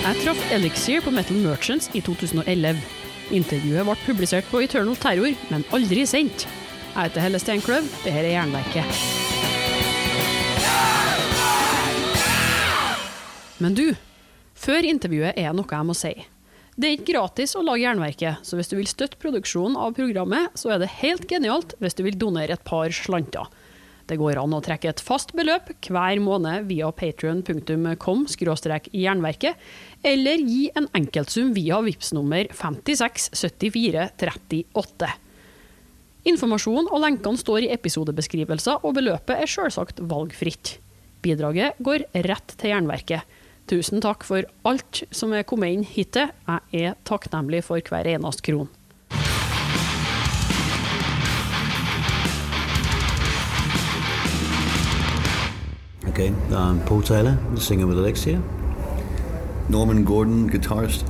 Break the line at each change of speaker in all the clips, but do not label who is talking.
Jeg traff Elixir på Metal Merchants i 2011. Intervjuet ble publisert på Eternal Terror, men aldri sendt. Jeg heter Helle Steinkløv, dette er Jernverket. Men du, før intervjuet er noe jeg må si. Det er ikke gratis å lage Jernverket, så hvis du vil støtte produksjonen av programmet, så er det helt genialt hvis du vil donere et par slanter. Det går an å trekke et fast beløp hver måned via patrion.com jernverket, eller gi en enkeltsum via VIPS nummer 567438. Informasjon og lenkene står i episodebeskrivelser, og beløpet er selvsagt valgfritt. Bidraget går rett til Jernverket. Tusen takk for alt som er kommet inn hittil. Jeg er takknemlig for hver eneste kron.
Okay, I'm Paul Taylor, the singer with Elixir.
Norman Gordon, guitarist.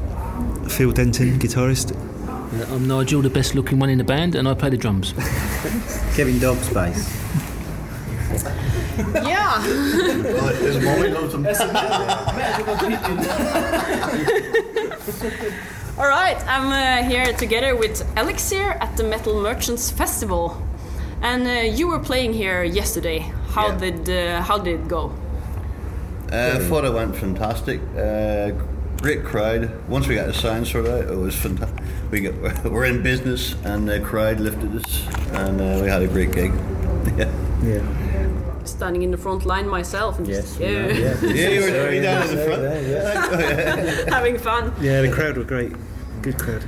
Phil Denton, guitarist.
Uh, I'm Nigel, the best looking one in the band, and I play the drums.
Kevin Dobbs, bass.
Yeah.
His mommy loves him.
All right, I'm uh, here together with Elixir at the Metal Merchants Festival, and uh, you were playing here yesterday. How
Yeah.
did uh, how did it go?
Uh, I thought it went fantastic. Uh, great crowd. Once we got the sound sorted out, it was fantastic. We got, we're in business, and the crowd lifted us, and uh, we had a great gig. yeah.
Yeah.
Standing in the front line myself and
Yes.
just
we
yeah,
yeah.
Yeah, you were down in the front.
yeah, yeah.
having fun.
Yeah, the crowd were great. Good crowd.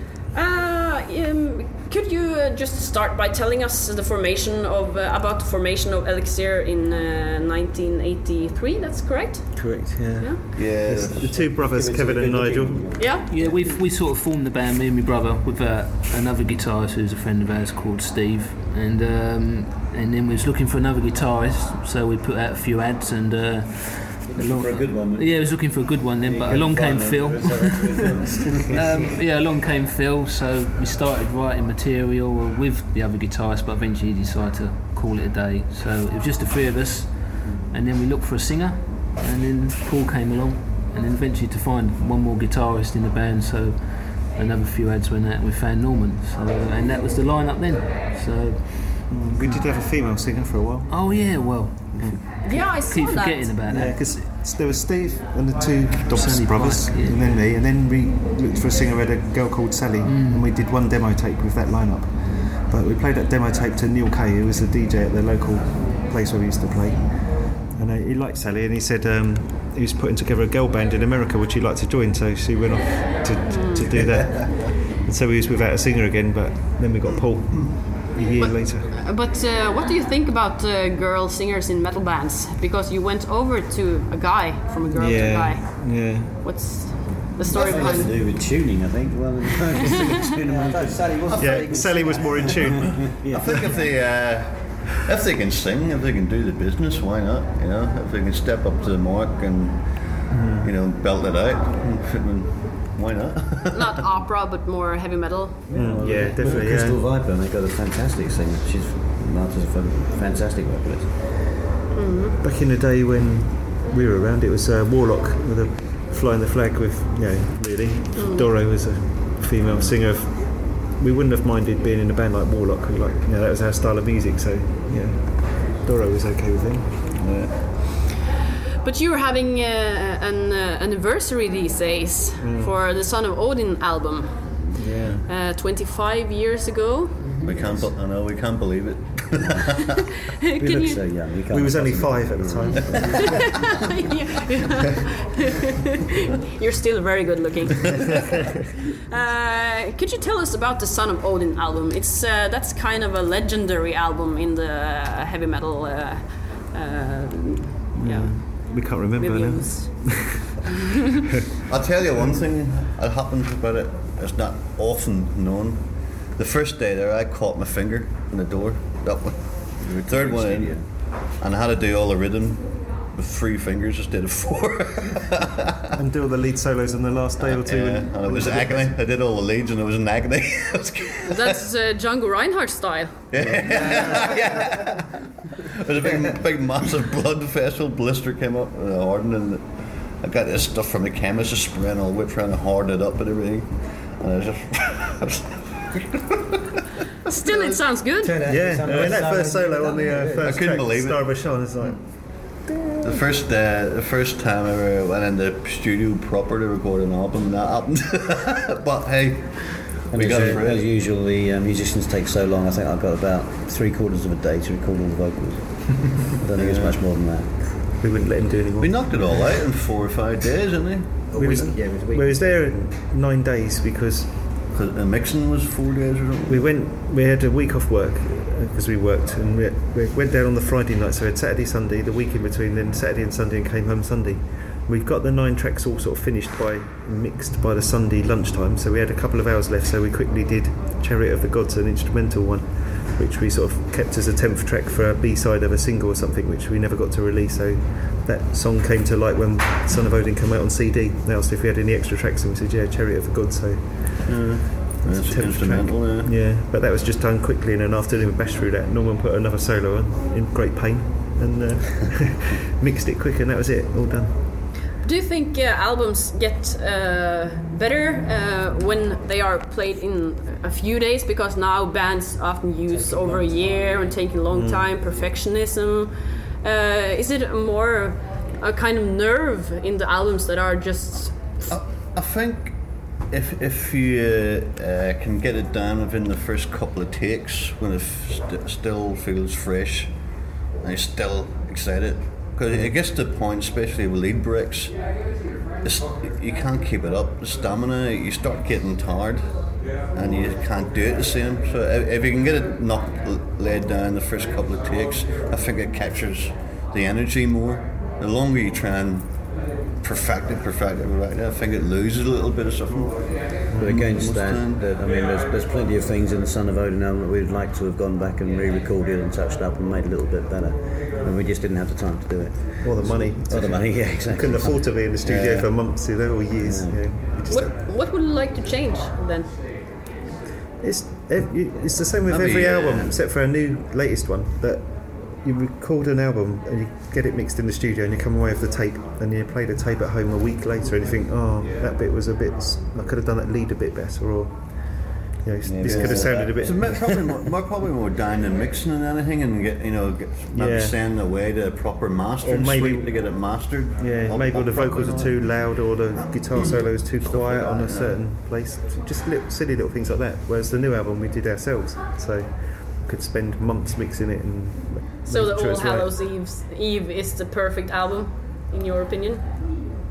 Uh, um, could you uh, just start by telling us the formation of uh, about the formation of Elixir in uh, 1983? That's correct.
Correct, yeah.
Yeah.
Yeah.
The two brothers, Kevin and Nigel.
Yeah.
Yeah, we we sort of formed the band, me and my brother, with uh, another guitarist who's a friend of ours called Steve, and um, and then we was looking for another guitarist, so we put out a few ads and. Along,
For a good one.
Yeah, I was looking for a good one then, but along came Phil. um, yeah, along came Phil, so we started writing material with the other guitarist, but eventually he decided to call it a day. So it was just the three of us, and then we looked for a singer, and then Paul came along, and then eventually to find one more guitarist in the band. So another few ads went out, and we found Norman. So and that was the lineup then. So
We did have a female singer for a while.
oh yeah, well
Yeah, I saw
keep
that.
forgetting about
Yeah,
that.
because there was Steve and the two Dobbs brothers,
Pike, yeah.
and then me, and then we looked for a singer. We had a girl called Sally,
Mm.
and we did one demo tape with that lineup. But we played that demo tape to Neil Kay, who was the DJ at the local place where we used to play. And uh, he liked Sally, and he said um, he was putting together a girl band in America, which he'd like to join. So she went off to, to do that. And so we was without a singer again, but then we got Paul a year later.
But uh, what do you think about uh, girl singers in metal bands? Because you went over to a guy from a girl to a guy.
yeah.
What's the story
Nothing to
behind it?
do with tuning, I think. Well, Sally was
Yeah, Sally was more in tune.
I think if they uh, if they can sing, if they can do the business, why not? You know, if they can step up to the mark and you know belt it out, why not?
Not opera, but more heavy metal.
yeah, definitely.
Crystal
Yeah.
Viper, and they got a fantastic singer. She's Martha's a fantastic vocalist.
Back in the day when we were around, it was uh, Warlock with a flying the flag with, you know, really. Doro was a female singer. We wouldn't have minded being in a band like Warlock. We like, you know, that was our style of music. So yeah, Doro was okay with it.
But you're having uh, an uh, anniversary these days for the Son of Odin album.
Yeah.
Uh, 25 years ago.
we can't. be- I know we can't believe it.
We
Can
look
you-
so young. You can't
We was only five at the time.
You're still very good looking. uh, could you tell us about the Son of Odin album? It's uh, that's kind of a legendary album in the uh, heavy metal. Uh, uh, yeah,
we can't remember now.
I'll tell you one thing that happened about it. It's not often known. The first day there, I caught my finger in the door. That one. The third one in, and I had to do all the rhythm with three fingers instead of four.
And do all the lead solos in the last day or two.
yeah,
when-
and it was agony. I did all the leads, and it was an agony. It was good.
That's uh, Django Reinhardt style.
It was a big, big, massive blood vessel blister came up, uh, hardened, and I got this stuff from the chemist, just spraying all the way, trying to harden it up and everything. And I just.
Still, it sounds good.
Yeah, I mean that first solo on the uh, first
couldn't
track,
believe it.
Star of Bashan, is like
The first uh, the first time I ever went in the studio proper to record an album, that happened. but hey,
And
we
as,
got
u-
through
as usual, the uh, musicians take so long. I think I've got about three quarters of a day to record all the vocals. I don't think it's much more than that.
we wouldn't let him do anymore.
We knocked it all out in four or five days, didn't we?
we was,
yeah, it was
we was there nine days because.
the mixing was four days or something.
we went. We had a week off work because we worked, and we, we went down on the Friday night. So we had Saturday, Sunday, the week in between, then Saturday and Sunday, and came home Sunday. We've got the nine tracks all sort of finished by mixed by the Sunday lunchtime. So we had a couple of hours left. So we quickly did "Chariot of the Gods," an instrumental one, which we sort of kept as a tenth track for a B side of a single or something, which we never got to release. So that song came to light when Son of Odin came out on CD. They asked if we had any extra tracks, and we said, "Yeah, Chariot of the Gods." So uh,
That's
tenth track.
instrumental, yeah.
Yeah, but that was just done quickly in an afternoon. We bashed through that. Norman put another solo on in great pain and uh, mixed it quick, and that was it. All done.
Do you think uh, albums get uh, better uh, when they are played in a few days? Because now bands often use over a year and take a long time, perfectionism. Uh, is it more a kind of nerve in the albums that are just.
I, I think if if you uh, uh, can get it down within the first couple of takes, when it st- still feels fresh, and you're still excited, because it gets to the point, especially with lead breaks, you can't keep it up. The stamina, you start getting tired, and you can't do it the same. So if, if you can get it knocked laid down the first couple of takes, I think it captures the energy more. The longer you try and perfect it, perfect it, right I think it loses a little bit of something.
But against
Most
that, that, I mean, there's, there's plenty of things in the Son of Odin album that we'd like to have gone back and re-recorded and touched up and made a little bit better, and we just didn't have the time to do it.
Or the money.
Oh, the money, yeah, exactly.
Couldn't afford to be in the studio
Yeah.
for months, you know, or years. Yeah. You just-
What, what would you like to change then?
It's it's the same with
Maybe,
every album, except for a new latest one. That you record an album and you get it mixed in the studio, and you come away with the tape, and you play the tape at home a week later, and you think, oh, that bit was a bit. I could have done that lead a bit better, or you know, this could have sounded a bit.
It's a bit- probably more, more probably more down than mixing than anything, and get you know get, maybe
Yeah.
send away to a proper mastering
Or maybe-
suite to get it mastered.
Yeah,
up-
maybe
up
the vocals
properly.
are too loud or the guitar mm. solo is too quiet on a certain place. Just little, silly little things like that. Whereas the new album we did ourselves, so we could spend months mixing it and.
So the
making sure
All
it's right.
Hallows Eve's, Eve is the perfect album, in your opinion?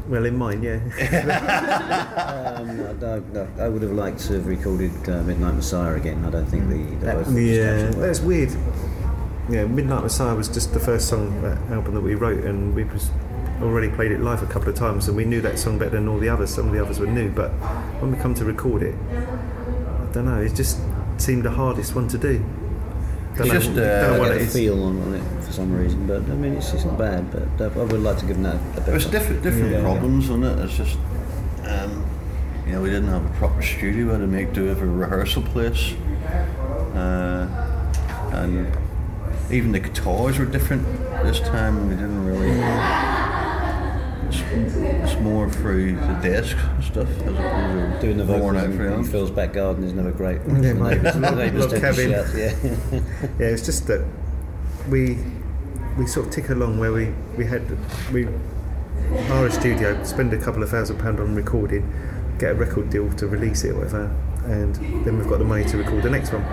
Well, in mine, yeah.
Um, I, I, I would have liked to have recorded uh, Midnight Messiah again. I don't think the, the vocals
yeah,
touched it.
that's weird. Yeah, Midnight Messiah was just the first song that album that we wrote, and we was already played it live a couple of times, and we knew that song better than all the others. Some of the others were new, but when we come to record it, I don't know. It just seemed the hardest one to do. Don't
It's
know,
just, uh,
don't know what
get
it
a feel on, on it for some reason, but I mean, it's, it's not bad. But uh, I would like to give that a bit. Of-
different different
Yeah.
problems on it. It's just um, you know we didn't have a proper studio. We had to make do with a rehearsal place, uh, and even the guitars were different this time. We didn't really. It's, it's more through the desk and stuff as opposed to
Doing the
worn
vocals
out
in, in. Phil's back garden is never great.
Yeah,
the neighbours, neighbours
log
tend to
cabin.
shout, yeah.
Yeah, it's just that we we sort of tick along where we we had we hire a studio, spend a couple of thousand pound on recording, get a record deal to release it or whatever, and then we've got the money to record the next one.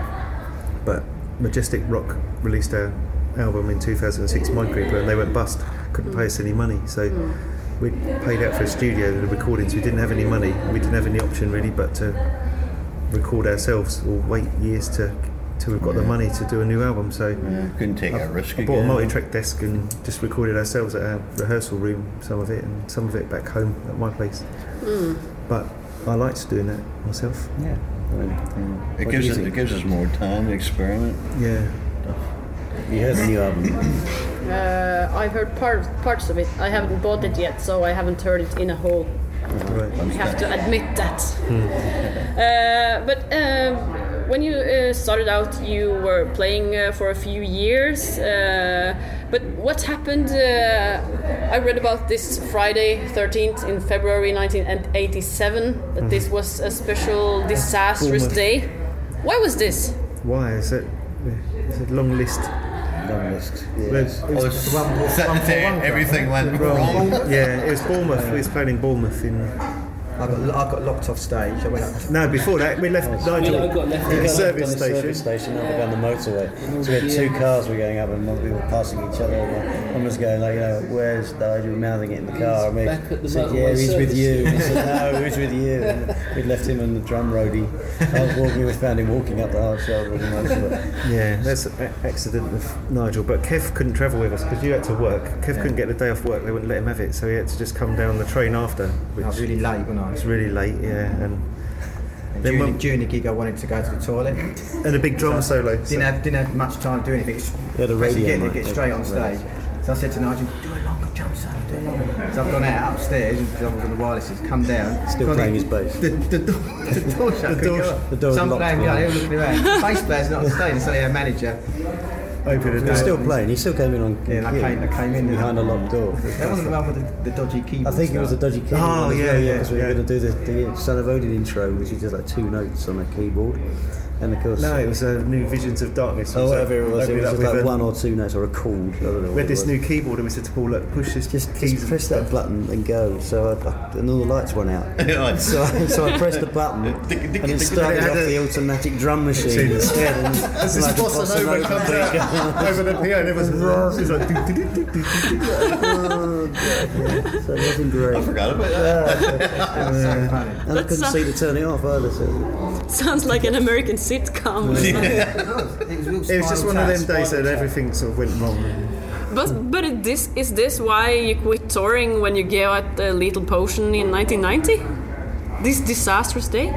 But Majestic Rock released our album in 2006, Mind Creeper, and they went bust. Couldn't pay us any money, so mm. We paid out for a studio the recordings. We didn't have any money. We didn't have any option really, but to record ourselves or wait years to till we've got the money to do a new album. So
Yeah, couldn't take a risk
I bought a multi-track desk and just recorded ourselves at our rehearsal room, some of it, and some of it back home at my place. Hmm. But I liked doing that myself.
yeah. I
It
what
gives
do you
us, it gives us more time to experiment.
Yeah,
You heard the new album.
Uh, I've heard part, parts of it. I haven't bought it yet, so I haven't heard it in a whole.
right.
I have to admit that. Uh, but um,
when you uh, started out, you were playing uh, for a few years. Uh, but what happened? Uh, I read about this Friday 13th in February 1987 that this was a special disastrous day. Why was this?
Why is it? It's a long list.
Long list. Yeah.
There's-
I was sitting there, everything went wrong.
yeah, it was Bournemouth. We was playing in Bournemouth in.
I got, I got locked off stage. I went up.
No, before that we left oh, Nigel
I got left
in
to
the service
on the
station.
service station up down the motorway. So we had two cars we were going up and we were passing each other. And one was going like, you know, where's Nigel? Mouthing it in the car. And we
Back at the
said, yeah, he's with you. And he said, no, he's with you. And we'd left him and the drum roadie. I was walking, we found him walking up the hard shoulder of the motorway.
Yeah, that's an accident of Nigel. But Kev couldn't travel with us because you had to work. Kev couldn't get the day off work. They wouldn't let him have it, so he had to just come down the train after, which
I was really late, wasn't I?
Was really late. Yeah, and
And
Then
during,
when-
the, during the gig, I wanted to go to the toilet.
and a big drum solo.
Didn't
so-
have, didn't have much time to do anything.
Yeah, the radio mic,
get straight on stage. So I said to Nigel, do a longer jump solo, do a longer. So I've gone out upstairs because I was on the wirelesses, come down.
Still playing his bass.
The, the, door, the door shut.
The door-
couldn't go up.
the door
Some
locked
playing they looking around. Bass player's not on stage, suddenly our manager.
Open the
He
door.
still playing. He still came in on
Yeah, and I came, I came in
behind a locked door.
That wasn't the one with the, the dodgy keyboard.
I think it was a dodgy keyboard.
Oh, yeah, yeah,
because we were going to do the, the Son of Odin intro, which is just like two notes on a keyboard, and of course.
No, it was a New Visions of Darkness.
Oh, whatever it was, it was just like one or two notes or a chord. I don't know.
We had this new keyboard and we said to Paul, look, push this
Just,
keys
just press that
stuff.
button and go. So I, I, and all the lights went out. so, I, so I pressed the button and it started off the automatic drum machine instead. And
As this bossa nova comes out over the piano, it was, it was like.
So it wasn't great.
I forgot about that.
And I couldn't see to turn it off either. So.
Sounds like an American sitcom.
It was,
It was just
Spinal
one of them days that
Tap.
everything sort of went wrong.
But but this is this why you quit touring when you gave out the Lethal Potion in 1990? This disastrous day?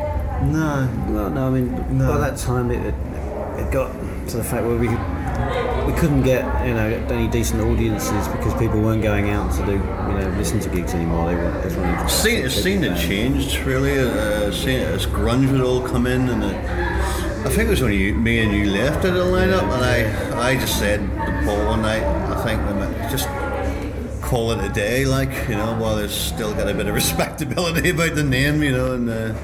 No.
No, no. I mean,
No.
by that time it, it, it got to the fact where we we couldn't get you know any decent audiences because people weren't going out to do you know listen to gigs anymore. They were. They wanted
it's seen it changed really. Uh, seen it as grunge would all come in, and it, I think it was when you, me and you left at the lineup, and I, I just said to Paul one night, I think we might just call it a day, like you know, while there's still got a bit of respectability about the name, you know, and. Uh,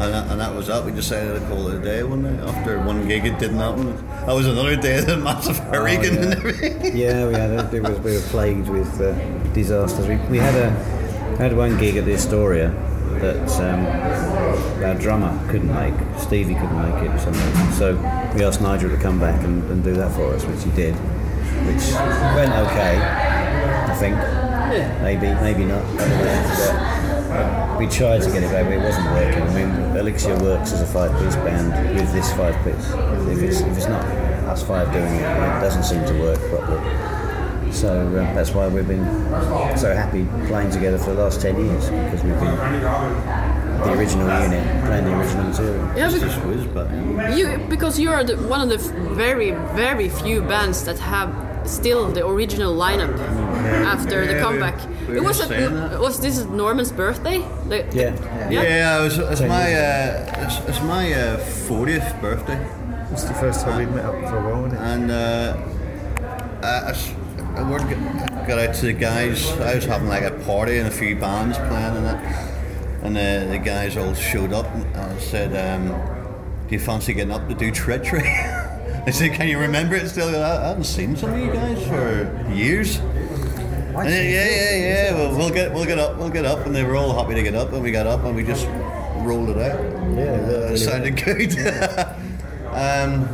and that, and that was that. We decided to call it a day one night. After one gig, it didn't happen. That was another day of the massive hurricane and everything.
Yeah, we had a, it was, we were plagued with uh, disasters. We, we had a had one gig at the Astoria that um, our drummer couldn't make. Stevie couldn't make it for some reason. So we asked Nigel to come back and, and do that for us, which he did, which went okay, I think. Maybe, maybe not. I don't know. But we tried to get it back, but it wasn't working. I mean, Elixir works as a five-piece band with this five-piece. If it's if it's not us five doing it, it doesn't seem to work properly. So uh, that's why we've been so happy playing together for the last 10 years because we've been the original unit, playing the original material.
Yeah,
It's
but
just but yeah.
you because you are the, one of the very very few bands that have still the original lineup after the
Yeah, we-
comeback.
we
it was at,
saying that.
was this Norman's birthday? The-
Yeah.
Yeah.
Yeah, it was, it's my uh, it's, it's my uh, 40th birthday,
It's the first time we'd met up for a while, isn't it?
and uh, I, I s- I word got, got out to the guys. I was having like a party and a few bands playing and that, and uh, the guys all showed up and I said, um, "Do you fancy getting up to do treachery?" I said, "Can you remember it still?" I, I haven't seen some of you guys for years. And then, yeah, yeah, yeah. Well, we'll get, we'll get up, we'll get up, and they were all happy to get up, and we got up, and we just rolled it out.
Yeah,
Uh, it sounded good. um,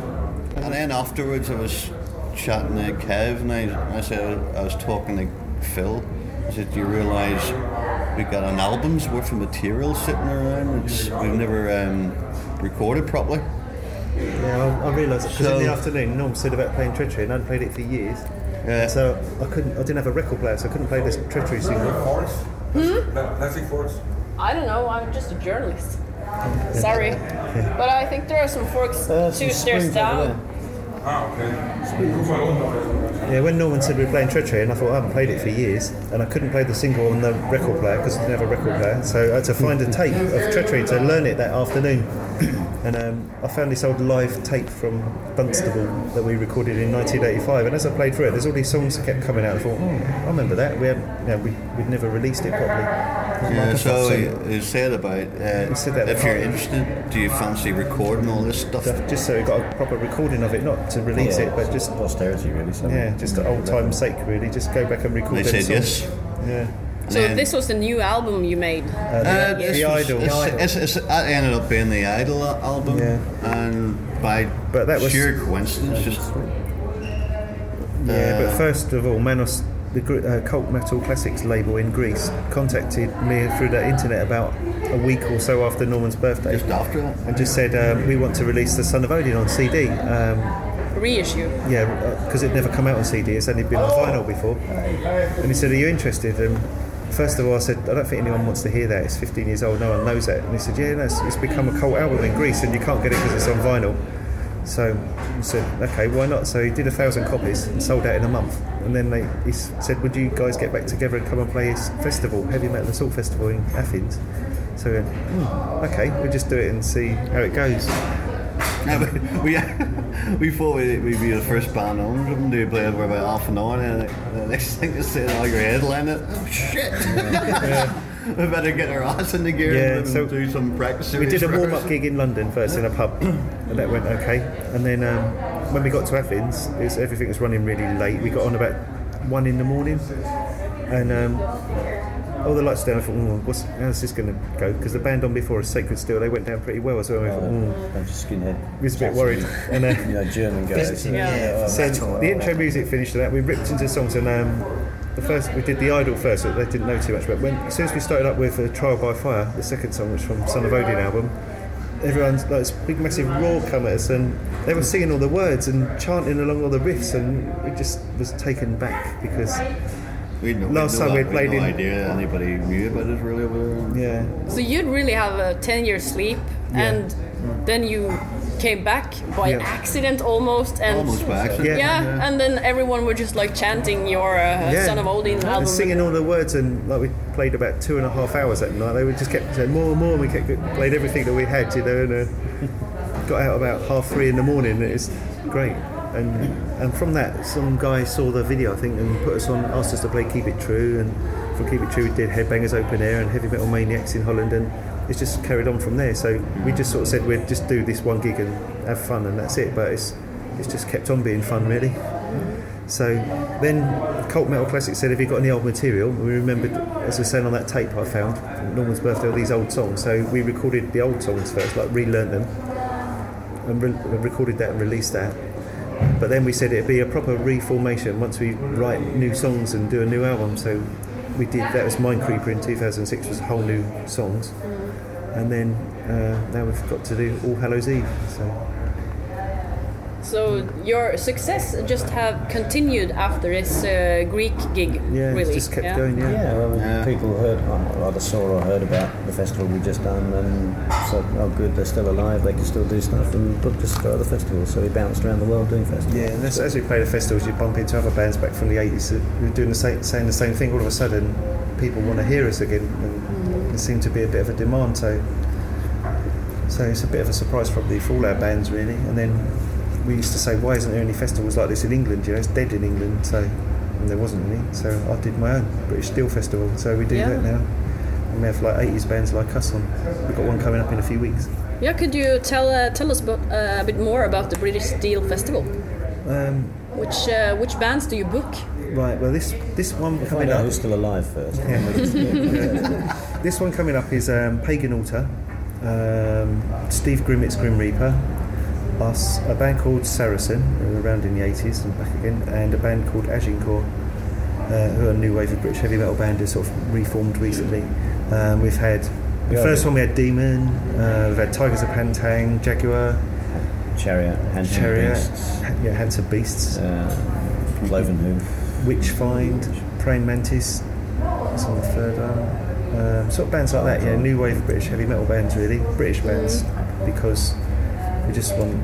and then afterwards, I was chatting to Kev, and I, I said I was talking to Phil. I said, "Do you realise we've got an album's worth of material sitting around? It's, we've never um, recorded properly."
Yeah, I, I realised because
So-
in the afternoon, Norm said about playing Treachery, and I hadn't played it for years.
Yeah.
So I couldn't, I didn't have a record player, so I couldn't play this Treachery single.
Forest? Hmm? Leslie Forest?
I don't know. I'm just a journalist. Sorry, but I think there are some forks
Uh,
two
some
stairs down.
Ah, okay.
Yeah, when Norman said we were playing Treachery, and I thought I haven't played it for years, and I couldn't play the single on the record player because I didn't have a record player, so I had to find a tape of Treachery to learn it that afternoon. And um, I found this old live tape from Dunstable that we recorded in 1985. And as I played through it, there's all these songs that kept coming out. I thought, oh, I remember that. We had, you know, we, we'd never released it properly.
Yeah, so you, you said about uh,
said that
if you're interested, do you fancy recording all this stuff?
Stuff, just so we got a proper recording of it, not to release
Yeah,
it, but just
posterity, really. So
yeah, just the old time's sake, really. Just go back and record.
They said
songs.
yes.
Yeah.
So
then-
this was the new album you made.
Uh,
Uh,
the,
this
the
was-
Idol.
It's, it's, it's, that ended up being the Idol album,
Yeah.
and by
But that was-
sheer coincidence, just
Yeah,
Uh,
but first of all, Manos, the uh, Cult Metal Classics label in Greece, contacted me through the internet about a week or so after Norman's birthday.
just after that.
and just said um, we want to release the Son of Odin on CD. Um,
Reissue.
yeah, because it'd never come out on CD; it's only been on vinyl before. And he said, "Are you interested?" And first of all, I said, "I don't think anyone wants to hear that. It's 15 years old. No one knows that." And he said, "Yeah, no, it's, it's become a cult album in Greece, and you can't get it because it's on vinyl." So I said, "Okay, why not?" So he did a thousand copies and sold out in a month. And then they, he said, "Would you guys get back together and come and play this festival, Heavy Metal Assault Festival in Athens?" So we went, "Hmm, okay, we'll just do it and see how it goes.
Yeah, we we thought we'd, we'd be the first band on something to play it for about half an hour, and the next thing is saying, "Oh, your headline it." Oh shit! we better get our ass in the gear
Yeah,
and
so
do some practice.
We did a warm up gig in London first in a pub, and that went okay. And then um, when we got to Athens, it was, everything was running really late. We got on about one in the morning, and um, all the lights down. I thought, oh, what's, how's this going to go? Because the band on before us, Sacred Steel, they went down pretty well as well. I thought, oh,
I'm just skinhead.
we was a bit worried. And uh,
You know, German guys.
Yeah.
so the intro music finished and that. We ripped into songs and um, the first we did the Idol first. So they didn't know too much, but when as soon as we started up with uh, Trial by Fire, the second song, which from Son of Odin album, everyone's like this big massive roar come at us, and they were singing all the words and chanting along all the riffs, and it just was taken back because
We'd no,
Last
we'd
time we
we'd
played
no
in-
idea anybody knew about it really over there.
yeah,
So you'd really have a 10 year sleep, and then you came back by
Yeah.
accident almost, and
Almost by accident.
Yeah,
Yeah.
and then everyone were just like chanting your uh,
yeah,
Son of Odin album.
and singing all the words, and like we played about two and a half hours that night. They would just kept saying more and more, and we kept played everything that we had, you know, and uh, got out about half three in the morning. it was great. And and from that, some guy saw the video, I think, and put us on, asked us to play Keep It True, and from Keep It True we did Headbangers Open Air and Heavy Metal Maniacs in Holland, and it's just carried on from there. So we just sort of said we'd just do this one gig and have fun, and that's it. But it's it's just kept on being fun, really. So then Cult Metal Classic said, Have you got any old material? And we remembered, as I was saying on that tape I found, Norman's birthday, all these old songs. So we recorded the old songs first, like relearned them, and re- recorded that and released that. But then we said it'd be a proper reformation once we write new songs and do a new album. So we did that was Mind Creeper in 2006, was a whole new songs. And then uh, now we've got to do All Hallows Eve. So
So your success just have continued after this uh, Greek gig,
yeah,
really.
it's just kept
yeah?
going. Yeah.
Yeah, well,
Yeah.
people heard, well, either saw or heard about the festival we just done, and said, "Oh, good, they're still alive. They can still do stuff," and booked us for other festivals. So we bounced around the world doing festivals.
Yeah, and as, as we play the festivals, you bump into other bands back from the 80s that were doing the same, saying the same thing. All of a sudden, people want to hear us again, and there seemed to be a bit of a demand. So, so it's a bit of a surprise probably for all our bands, really. And then we used to say, why isn't there any festivals like this in England? You know, it's dead in England. So, and there wasn't any. So I did my own British Steel Festival. So we do
Yeah.
that now. And we have like 80s bands like us on. We've got one coming up in a few weeks.
Yeah, could you tell uh, tell us about, uh, a bit more about the British Steel Festival?
Um,
Which uh, which bands do you book?
right. Well, this this one
Find
coming
out
up.
who's still alive first.
This one coming up is um, Pagan Altar, um, Steve Grimmett's Grim Reaper, us, a band called Saracen, around in the 80s and back again, and a band called Agincourt, uh, who are a new wave of British heavy metal band, who's sort of reformed recently. Um, we've had, the
Yeah,
first one we had Demon, uh, we've had Tygers of Pan Tang, Jaguar,
Chariot, Handsome
Chariot,
Beasts,
yeah, Handsome Beasts,
uh, Cloven Hoof.
Witchfynde, Praying Mantis, that's on the third one. Um, sort of bands like that, yeah, new wave of British heavy metal bands, really. British bands, because we just want.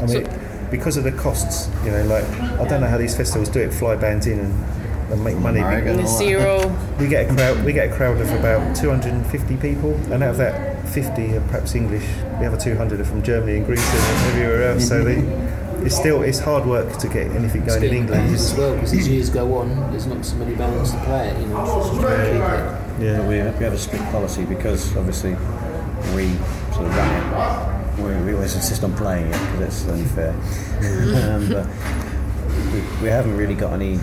I mean, because of the costs, you know, like I don't know how these festivals do it. Fly bands in and, and make money.
America and all that.
Zero.
We get a crowd. We get a crowd of about 250 people, and out of that, 50 are perhaps English. The other 200 are from Germany and Greece and everywhere else. So they, it's still it's hard work to get anything going in England.
as well because as years go on, there's not so many bands to play it. You know, so just trying to keep it.
Yeah.
We have, we have a strict policy because obviously we sort of run it. We, we always insist on playing it because it's unfair. um, but we, we haven't really got any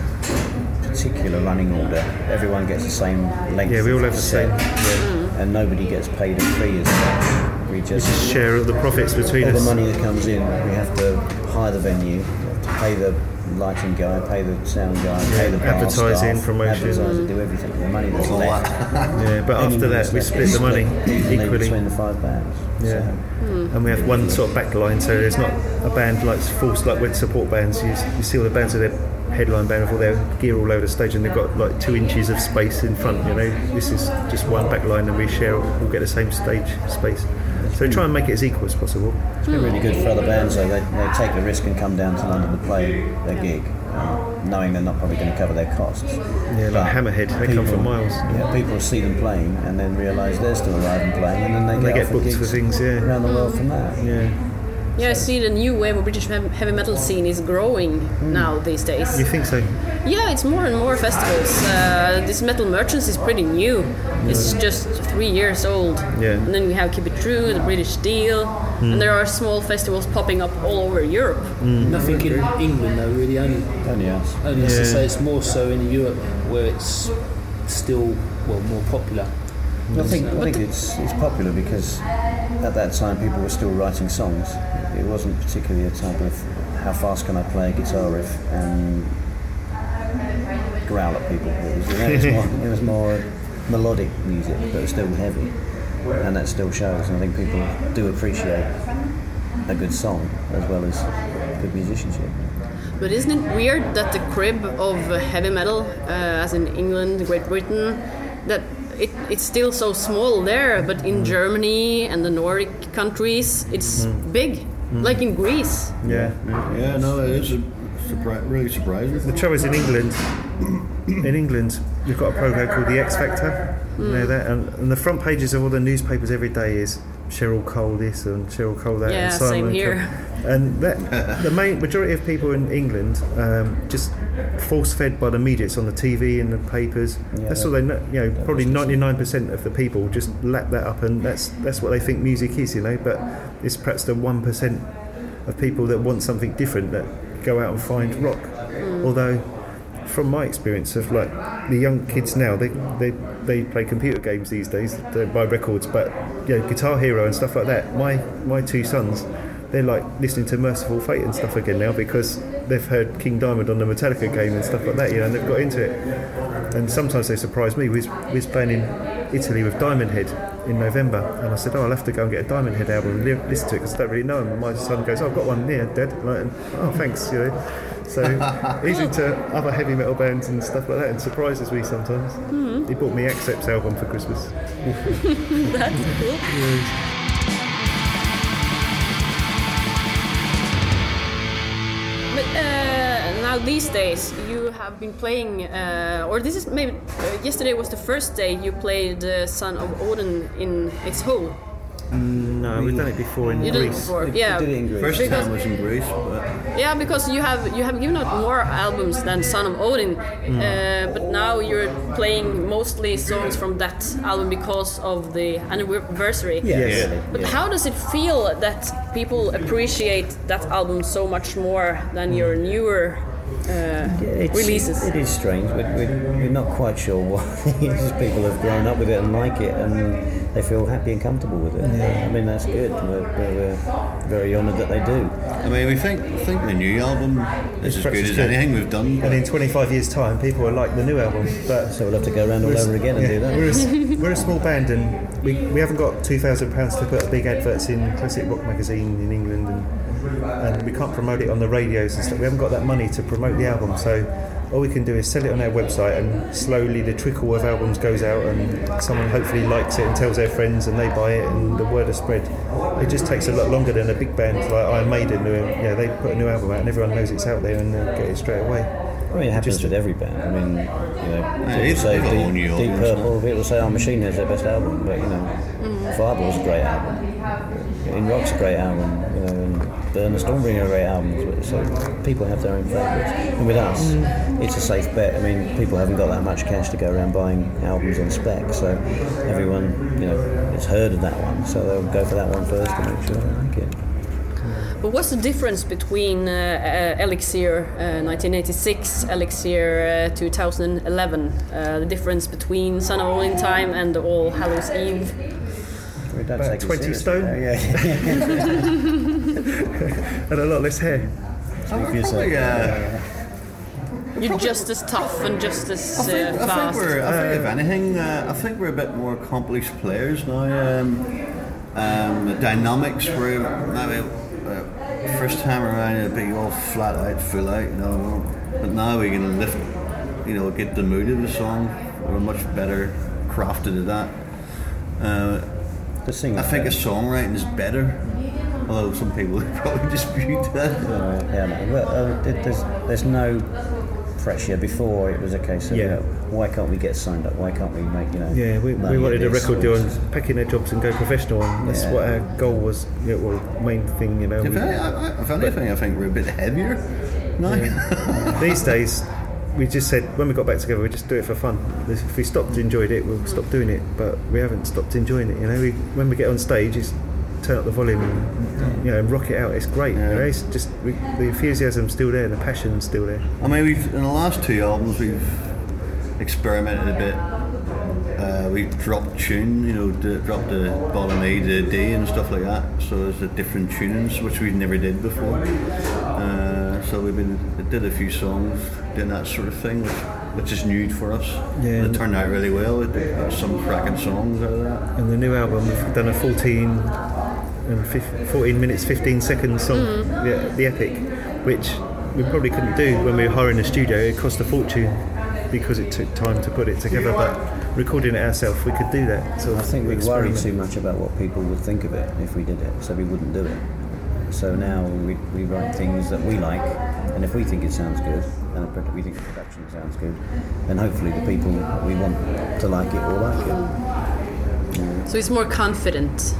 particular running order. Everyone gets the same length.
Yeah, we all have the same. Yeah.
and nobody gets paid a fee as such. We just
Just share all the profits between
all the money that comes in, we have to hire the venue, we have to pay the lighting guy, pay the sound guy, pay the bar
Advertising,
staff,
promotion.
advertise do everything. The money that's left.
Yeah, but after that, we split the money
evenly
equally.
between the five bands.
Yeah.
So,
And we have one sort of back line, so there's not a band like forced like with support bands. You, you see all the bands with their headline band with all their gear all over the stage, and they've got like two inches of space in front. You know, this is just one back line, and we share. We'll get the same stage space. So we try and make it as equal as possible.
it's been really good for other bands though. They, they take the risk and come down to London to play their gig, um, knowing they're not probably going to cover their costs.
Yeah, like
But
Hammerhead, they come from miles.
Yeah, people see them playing and then realise they're still alive and playing, and then they,
And they get
offered
booked for things, yeah.
around the world from that.
Yeah.
Yeah, I see the new wave of British heavy metal scene is growing mm. now these days.
You think so?
Yeah, it's more and more festivals. Uh, this Metal Merchants is pretty new. It's just three years old.
Yeah.
And then we have Keep It True, the British Steel, and mm. there are small festivals popping up all over Europe. Mm.
Nothing in England though, really. Only,
Only us.
only as I
Yeah.
say, it's more so in Europe where it's still well more popular.
I think I think it's it's popular because at that time people were still writing songs. It wasn't particularly a type of how fast can I play a guitar riff and growl at people. It was, you know, it was, more, it was more melodic music, but still heavy, and that still shows. And I think people do appreciate a good song as well as good musicianship.
But isn't it weird that the crib of heavy metal, uh, as in England, Great Britain, that it, it's still so small there, but in mm. Germany and the Nordic countries, it's mm. big, mm. like in Greece.
Yeah.
Yeah, no, it is a surpri- really surprising.
The trouble is in England. In England, you've got a program called the X Factor. You know that, and, and the front pages of all the newspapers every day is Cheryl Cole this and Cheryl Cole that.
Yeah,
and Simon
same
and
here.
Cole. And that, the main majority of people in England um, just force fed by the media. It's on the TV and the papers.
Yeah,
that's all they know. You know, probably ninety nine percent of the people just lap that up, and that's that's what they think music is. You know, but it's perhaps the one percent of people that want something different that go out and find rock. Although, from my experience of like the young kids now, they, they they play computer games these days. They buy records, but you know, Guitar Hero and stuff like that. My my two sons, they're like listening to Mercyful Fate and stuff again now because they've heard King Diamond on the Metallica game and stuff like that. You know, and they've got into it. And sometimes they surprise me. We was, we was playing in Italy with Diamond Head in November, and I said, "Oh, I'll have to go and get a Diamond Head album and li- listen to it because I don't really know." 'em." And my son goes, oh, "I've got one here, Dad." Like, oh, thanks. You know. So he's into other heavy metal bands and stuff like that, and surprises me sometimes. He bought me Accept's album for Christmas.
That's cool. But uh, now these days you have been playing, uh, or this is maybe uh, yesterday was the first day you played uh, Son of Odin in its whole.
No, we've done it before in
You did it
Greece.
before,
We
yeah.
did it in Greece.
First
Because-
time was in Greece, but
Yeah, because you have you have given out more albums than Son of Odin,
Mm.
uh, but now you're playing mostly songs from that album because of the anniversary.
Yeah,
Yes.
really.
But
yeah.
how does it feel that people appreciate that album so much more than your newer uh,
It's-
releases?
It is strange. We're, we're, we're not quite sure why. It's just people have grown up with it and like it, and they feel happy and comfortable with it. I mean, that's good. We're, we're, we're very honoured that they do.
I mean, we think I think the new album is as good as
good.
anything we've done.
And in 25 years' time, people will like the new album. But
So we'll have to go around all over again and do that.
We're a, s- we're a small band and we, we haven't got £2,000 to put big adverts in Classic Rock magazine in England and, and we can't promote it on the radios and stuff. We haven't got that money to promote the album. So all we can do is sell it on our website, and slowly the trickle of albums goes out, and someone hopefully likes it and tells their friends, and they buy it, and the word is spread. It just takes a lot longer than a big band like Iron Maiden. Who, yeah, they put a new album out, and everyone knows it's out there, and they get it straight away.
I mean, it happens with every band. I mean, you know, people say Deep,
new
Deep
albums,
Purple, people say Our Machine is their best album, but you know, mm. Fireball's a great album. In Rock's a great album, you know, and Burn the Stormbringer are great albums. So people have their own favourites. And with us, it's a safe bet. I mean, people haven't got that much cash to go around buying albums on spec, so everyone, you know, has heard of that one, so they'll go for that one first to make sure they like it.
But what's the difference between uh, uh, Elixir uh, 1986, Elixir uh, 2011? Uh, the difference between Son of Odin Time and All Hallows Eve?
About 20 stone?
Yeah.
And a lot less hair.
If you say-
Probably, uh,
You're just as tough and just as
I think,
uh,
I think
fast.
we're, I think if anything, uh, I think we're a bit more accomplished players now. Um, um, the dynamics were maybe uh, first time around it'd be all flat out, full out, you know. But now we can lift, you know, get the mood of the song. We're much better crafted at that. Uh,
The singer.
I think the songwriting is better, although some people would probably dispute that.
Uh, yeah, no, well, uh, there's there's no pressure. Before it was a case of,
Yeah.
you know, why can't we get signed up? Why can't we make, you know?
Yeah, we, we wanted a record deal
or-
and packing their jobs and go professional, and that's
Yeah.
what our goal was. Yeah, well, main thing, you know.
If,
we-
I- I- if anything, I think we're a bit heavier now.
These days, we just said when we got back together, we just do it for fun. If we stopped enjoyed it, we'll stop doing it. But we haven't stopped enjoying it. You know, we, when we get on stage, it's turn up the volume and you know and rock it out. It's great. You know, it's just we, the enthusiasm's still there, the passion's still there.
I mean, we've in the last two albums we've experimented a bit. Uh, we've dropped tune, you know, d- dropped the bottom A to D and stuff like that. So there's a different tunings which we've never did before. Uh, so we've been did a few songs doing that sort of thing, which, which is new for us.
Yeah.
And it turned out really well. It, some cracking songs out of that.
And the new album, we've done a 14 and fif- 14 minutes, 15 second song, mm-hmm. the, the Epic, which we probably couldn't do when we were hiring a studio. It cost a fortune because it took time to put it together. But recording it ourselves, we could do that. So
I think we worried
experiment.
too much about what people would think of it if we did it, so we wouldn't do it. So now we, we write things that we like, and if we think it sounds good, and the we think the production sounds good, then hopefully the people we want to like it will like it.
So it's more confident.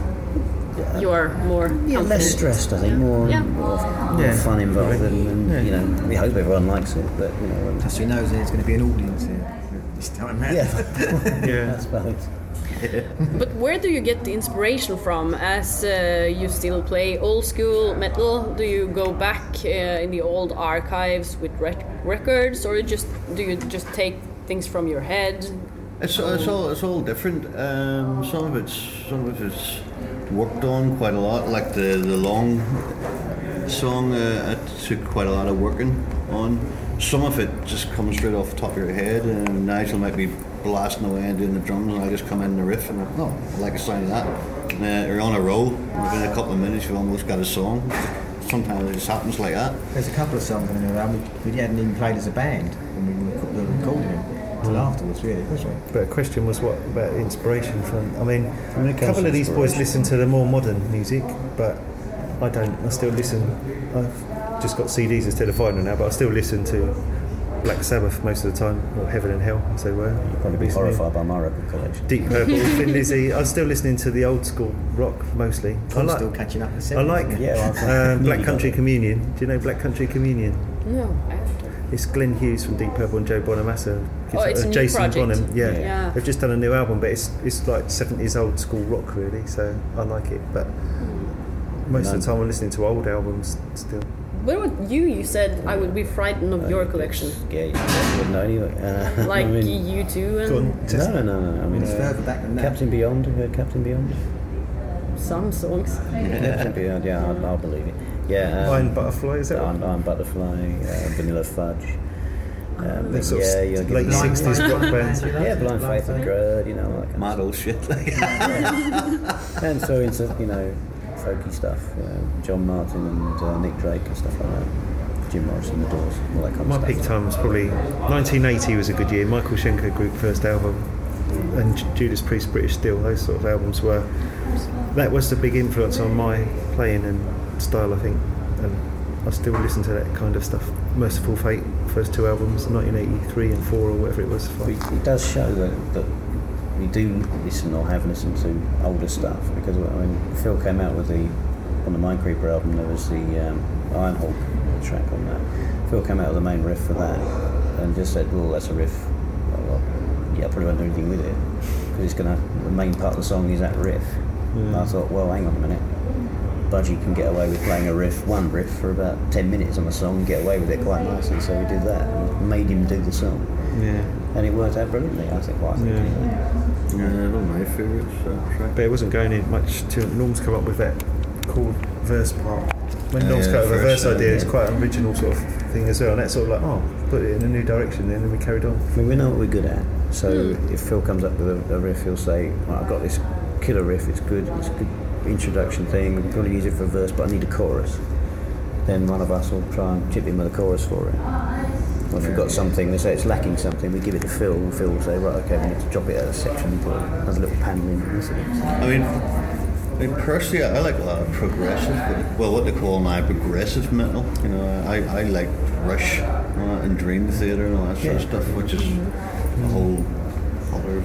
You are more
Yeah, less stressed, I think, more,
Yeah.
more, more
Yeah.
fun involved, and, and you know, we hope everyone likes it, but you know, um,
Plus, he knows there's going to be an audience here this time round.
yeah,
Yeah.
that's valid.
But where do you get the inspiration from? As uh, you still play old school metal, do you go back uh, in the old archives with rec- records, or just do you just take things from your head?
It's, it's all it's all different. Um, some of it's some of it's worked on quite a lot. Like the the long song, uh, it took quite a lot of working on. Some of it just comes straight off the top of your head, and Nigel might be blasting away and doing the drums, and I just come in the riff, and I'm, oh, I like the sound of that. Uh, you're on a roll. Within a couple of minutes, you've almost got a song. Sometimes it just happens like that.
There's a couple of songs on the album we, we hadn't even played as a band when we were rec- were recording them until afterwards, really, was we?
But the question was what about inspiration from? I mean,
mean,
a couple of these boys listen to the more modern music, but I don't. I still listen. I've just got CDs instead of vinyl now, but I still listen to Black Sabbath most of the time, or Heaven and Hell, as they were.
Probably be
recently.
horrified by my record collection.
Deep Purple, Thin Lizzy. I'm still listening to the old school rock mostly. I
I'm
like.
still catching up with
I like
Yeah, well,
um, Black Country. Communion. Do you know Black Country Communion?
No, I don't.
It's Glenn Hughes from Deep Purple and Joe Bonamassa.
Oh, it's a
uh,
new
Jason
project.
Bonham. Yeah.
Yeah.
they've just done a new album, but it's it's like seventies old school rock really. So I like it, but most of the time I'm listening to old albums still.
What about you? You said I would be frightened of your collection,
Yeah, you wouldn't know anyway. Uh,
like
I mean,
you two and
Go on, test
no, no, no, no. I mean,
It's
uh,
further back than that.
Captain Beyond. You heard Captain Beyond?
some songs.
Captain Beyond. Yeah, I'll, I'll believe it. Yeah.
Iron Butterfly is that? one?
Iron, Iron Butterfly, uh, Vanilla Fudge. Um,
They're sort
yeah,
s-
you're
late sixties rock bands.
Yeah, Blind Faith and Grud, you know, all that kind
Mad old shit. Like
of And so into, you know, folky stuff, you know, John Martyn and uh, Nick Drake and stuff like that. Jim Morrison, The Doors, all that kind
My
of stuff.
peak time was probably 1980 was a good year. Michael Schenker Group first album, and Judas Priest British Steel. Those sort of albums were that was the big influence on my playing and style, I think. And I still listen to that kind of stuff. Mercyful Fate, first two albums, 1983 and four or whatever it was.
It does show that, that we do listen or have listened to older stuff because I mean Phil came out with the on the Mindcreeper album there was the um, Ironhawk track on that. Phil came out with the main riff for that and just said, "Well, that's a riff." Well, yeah, I probably won't do anything with it because it's gonna the main part of the song is that riff. And I thought, well, hang on a minute. Budgie can get away with playing a riff, one riff, for about 10 minutes on a song and get away with it quite nicely. So we did that and made him do the song.
Yeah.
And it worked out brilliantly, I think. Well, I think
Yeah.
anyway.
Yeah, one of my favourites. Uh, track.
But it wasn't going in much to Norm's come up with that chord verse part. When
Yeah,
Norm's
yeah,
come up with a
verse,
verse
yeah,
idea, it's quite an original sort of thing as well. And that's sort of like, oh, put it in a new direction then, and we carried on.
I mean, we know what we're good at. So if Phil comes up with a, a riff, he'll say, right, I've got this killer riff, it's good, it's a good introduction thing, we can probably use it for a verse, but I need a chorus. Then one of us will try and chip in with a chorus for it. Or if we've got something, they say it's lacking something, we give it to Phil, and Phil will say, right, okay, we need to drop it of a section and put another little panel in.
I mean, I mean, personally, I like a lot of progressive, well, what they call now progressive metal. You know, I, I like Rush uh, and Dream Theater and all that sort of stuff, which is a whole other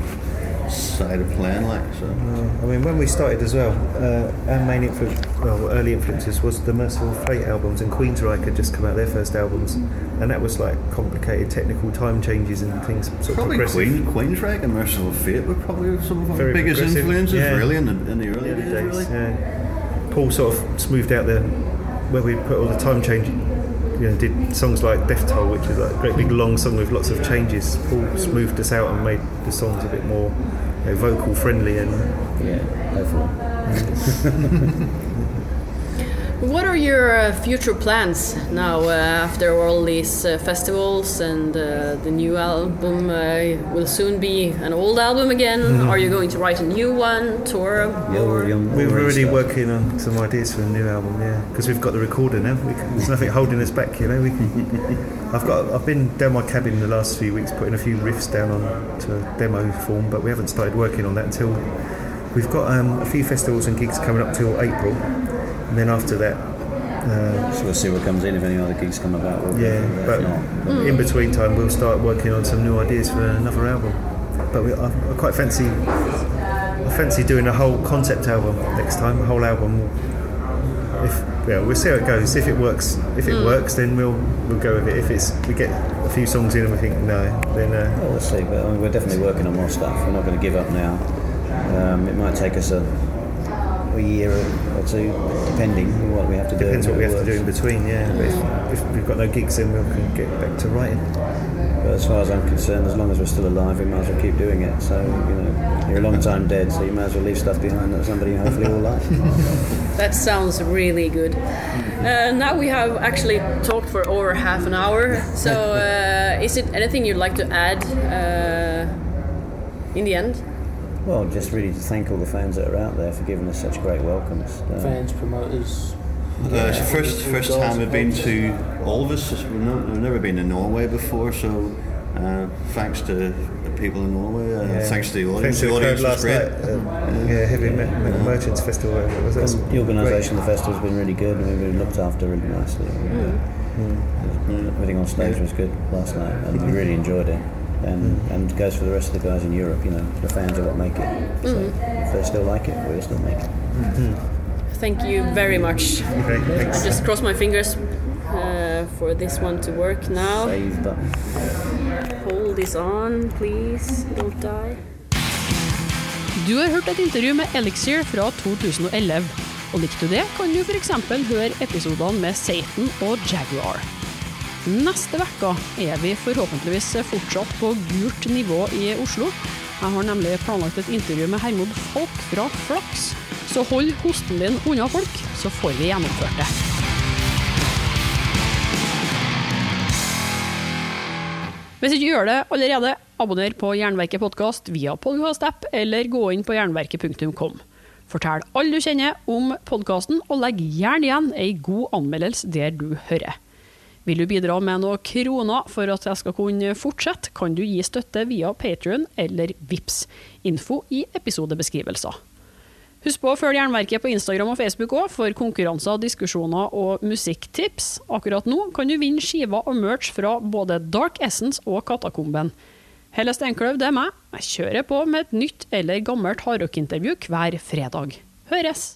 side of playing, like so.
I mean, when we started as well, uh, our main influence, well, early influences was the Mercyful Fate albums, and Queensryche had just come out their first albums, and that was like complicated technical time changes and things, sort
Probably
progressive.
Queen, Queensryche and Mercyful Fate were probably some of our biggest influences,
yeah.
really, in the, in the early days.
days.
really.
Yeah. Paul sort of smoothed out the where we put all the time change. You know, did songs like Death Toll, which is like a great big long song with lots of changes. Paul smoothed us out and made the songs a bit more you know, vocal friendly and
Yeah, hopefully.
What are your uh, future plans now uh, after all these uh, festivals and uh, the new album uh, will soon be an old album again? Are you going to write a new one, tour?
Yeah,
or-
we're, young,
we're already
stuff.
working on some ideas for a new album. Yeah, because we've got the recorder now. We can, there's nothing holding us back. You know, we can, I've got I've been down my cabin the last few weeks putting a few riffs down on to demo form, but we haven't started working on that until we've got um, a few festivals and gigs coming up till April, and then after that. Uh,
So we'll see what comes in if any other gigs come about. We'll,
yeah,
if
but
not,
in between time we'll start working on some new ideas for another album. But we, I, I quite fancy, I fancy doing a whole concept album next time, a whole album. If yeah, we'll see how it goes. If it works, if it works, then we'll we'll go with it. If it's we get a few songs in and we think no, then uh,
Well, let's see. But I mean, we're definitely working on more stuff. We're not going to give up now. Um, it might take us a, a year or two, depending on what we have to do.
depends what we have
it
to do in between. Yeah, but if, if we've got no gigs, then we can get back to writing.
But as far as I'm concerned, as long as we're still alive, we might as well keep doing it. So you know, you're a long time dead, so you might as well leave stuff behind that somebody hopefully will like.
That sounds really good. Uh, now we have actually talked for over half an hour. So, uh, is it anything you'd like to add uh, in the end?
Well, just really to thank all the fans that are out there for giving us such great welcomes. Uh,
Fans, promoters.
Uh, it's the first first time we've been to all of us. We've, not, we've never been to Norway before, so uh, thanks to the people in Norway. Uh,
Yeah.
Thanks to the audience.
Thanks
audience.
to
The
the
audience was
last
great.
night. Uh, yeah, Heavy Me- Metal Merchants Festival. whatever it was.
The organisation of the festival's been really good and we've been looked after really nicely. Uh, Everything on stage was good last night and we really enjoyed it. And, mm. and goes for the rest of the guys in Europe, you know, the fans are what make it. So mm. if they still like it, we'll still make it. Mm-hmm.
Thank you very much.
Okay, thanks.
I just cross my fingers uh, for this one to work now.
Save button.
Hold this on, please. Don't die.
Du har hørt et intervju med Elixir fra 2011. Og likte du det, kan du f.eks. høre episodene med Satan og Jaguar. Neste uke er vi forhåpentligvis fortsatt på gult nivå i Oslo. Jeg har nemlig planlagt et intervju med Hermod Falk fra Flaks. Så hold hosten din unna folk, så får vi gjennomført det. Hvis ikke gjør det allerede, abonner på Jernverket podkast via podkast-app, eller gå inn på jernverket.kom. Fortell alle du kjenner om podkasten, og legg gjerne igjen ei god anmeldelse der du hører. Vil du bidra med noen kroner for at jeg skal kunne fortsette, kan du gi støtte via Patrion eller VIPS. Info i episodebeskrivelser. Husk på å følge Jernverket på Instagram og Facebook òg, for konkurranser, diskusjoner og musikktips. Akkurat nå kan du vinne skiver og merch fra både Dark Essence og Katakomben. Helle Steinkløv, det er meg. Jeg kjører på med et nytt eller gammelt hardrockintervju hver fredag. Høres!